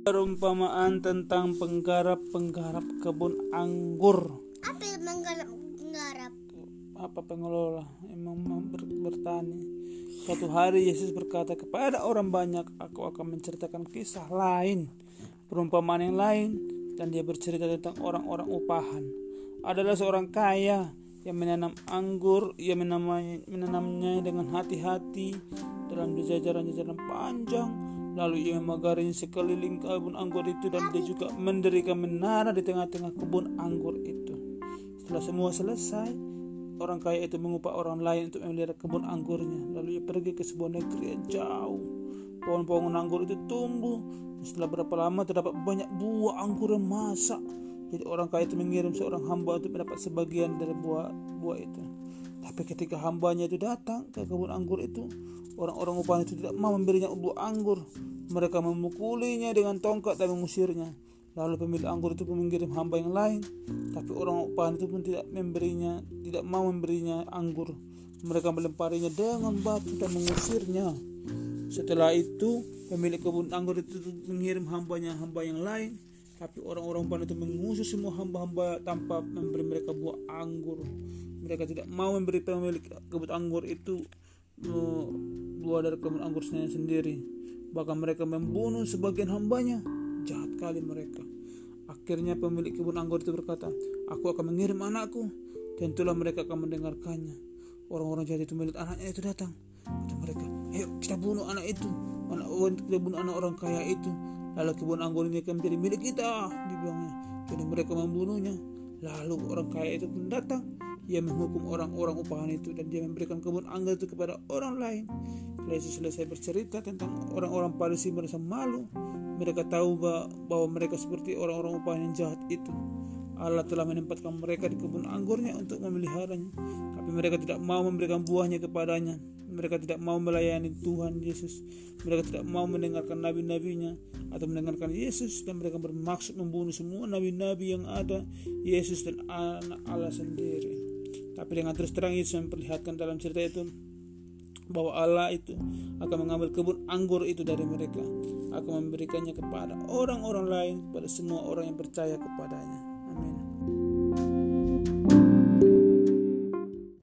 Perumpamaan tentang penggarap-penggarap kebun anggur. Apa menggarap menggarap? Apa pengelola emang ber- bertani. Suatu hari Yesus berkata kepada orang banyak, aku akan menceritakan kisah lain, perumpamaan yang lain, dan dia bercerita tentang orang-orang upahan. Adalah seorang kaya yang menanam anggur, ia menanamnya dengan hati-hati dalam jajaran-jajaran panjang, lalu ia memagarinya sekeliling kebun anggur itu dan dia juga mendirikan menara di tengah-tengah kebun anggur itu. Setelah semua selesai, orang kaya itu mengupah orang lain untuk memelihara kebun anggurnya. Lalu ia pergi ke sebuah negeri yang jauh. Pohon-pohon anggur itu tumbuh. Setelah berapa lama terdapat banyak buah anggur yang masak. Jadi orang kaya itu mengirim seorang hamba untuk mendapat sebagian dari buah buah itu. Tapi ketika hambanya itu datang ke kebun anggur itu, orang-orang upahan itu tidak mau memberinya buah anggur. Mereka memukulinya dengan tongkat dan mengusirnya. Lalu pemilik anggur itu pun mengirim hamba yang lain, tapi orang upahan itu pun tidak memberinya, tidak mau memberinya anggur. Mereka melemparinya dengan batu dan mengusirnya. Setelah itu, pemilik kebun anggur itu mengirim hambanya hamba yang lain, tapi orang-orang upahan itu mengusir semua hamba-hamba tanpa memberi mereka buah anggur. Mereka tidak mau memberi pemilik kebun anggur itu buah dari kebun anggurnya sendiri. Bahkan mereka membunuh sebagian hambanya. Jahat kali mereka. Akhirnya pemilik kebun anggur itu berkata, Aku akan mengirim anakku. Dan itulah mereka akan mendengarkannya. Orang-orang jahat itu melihat anaknya itu datang. Kata mereka, ayo kita bunuh anak itu. Anak kita bunuh anak orang kaya itu. Lalu kebun anggur ini akan menjadi milik kita. Dibilangnya. Jadi mereka membunuhnya. Lalu orang kaya itu pun datang. Ia menghukum orang-orang upahan itu dan dia memberikan kebun anggur itu kepada orang lain. Setelah Yesus selesai bercerita tentang orang-orang Farisi merasa malu. Mereka tahu bahwa mereka seperti orang-orang upahan yang jahat itu. Allah telah menempatkan mereka di kebun anggurnya untuk memeliharanya. Tapi mereka tidak mau memberikan buahnya kepadanya. Mereka tidak mau melayani Tuhan Yesus. Mereka tidak mau mendengarkan nabi-nabinya atau mendengarkan Yesus dan mereka bermaksud membunuh semua nabi-nabi yang ada, Yesus dan anak Allah sendiri. Tapi dengan terus terang Yesus memperlihatkan dalam cerita itu bahwa Allah itu akan mengambil kebun anggur itu dari mereka, akan memberikannya kepada orang-orang lain, kepada semua orang yang percaya kepadanya. Amen.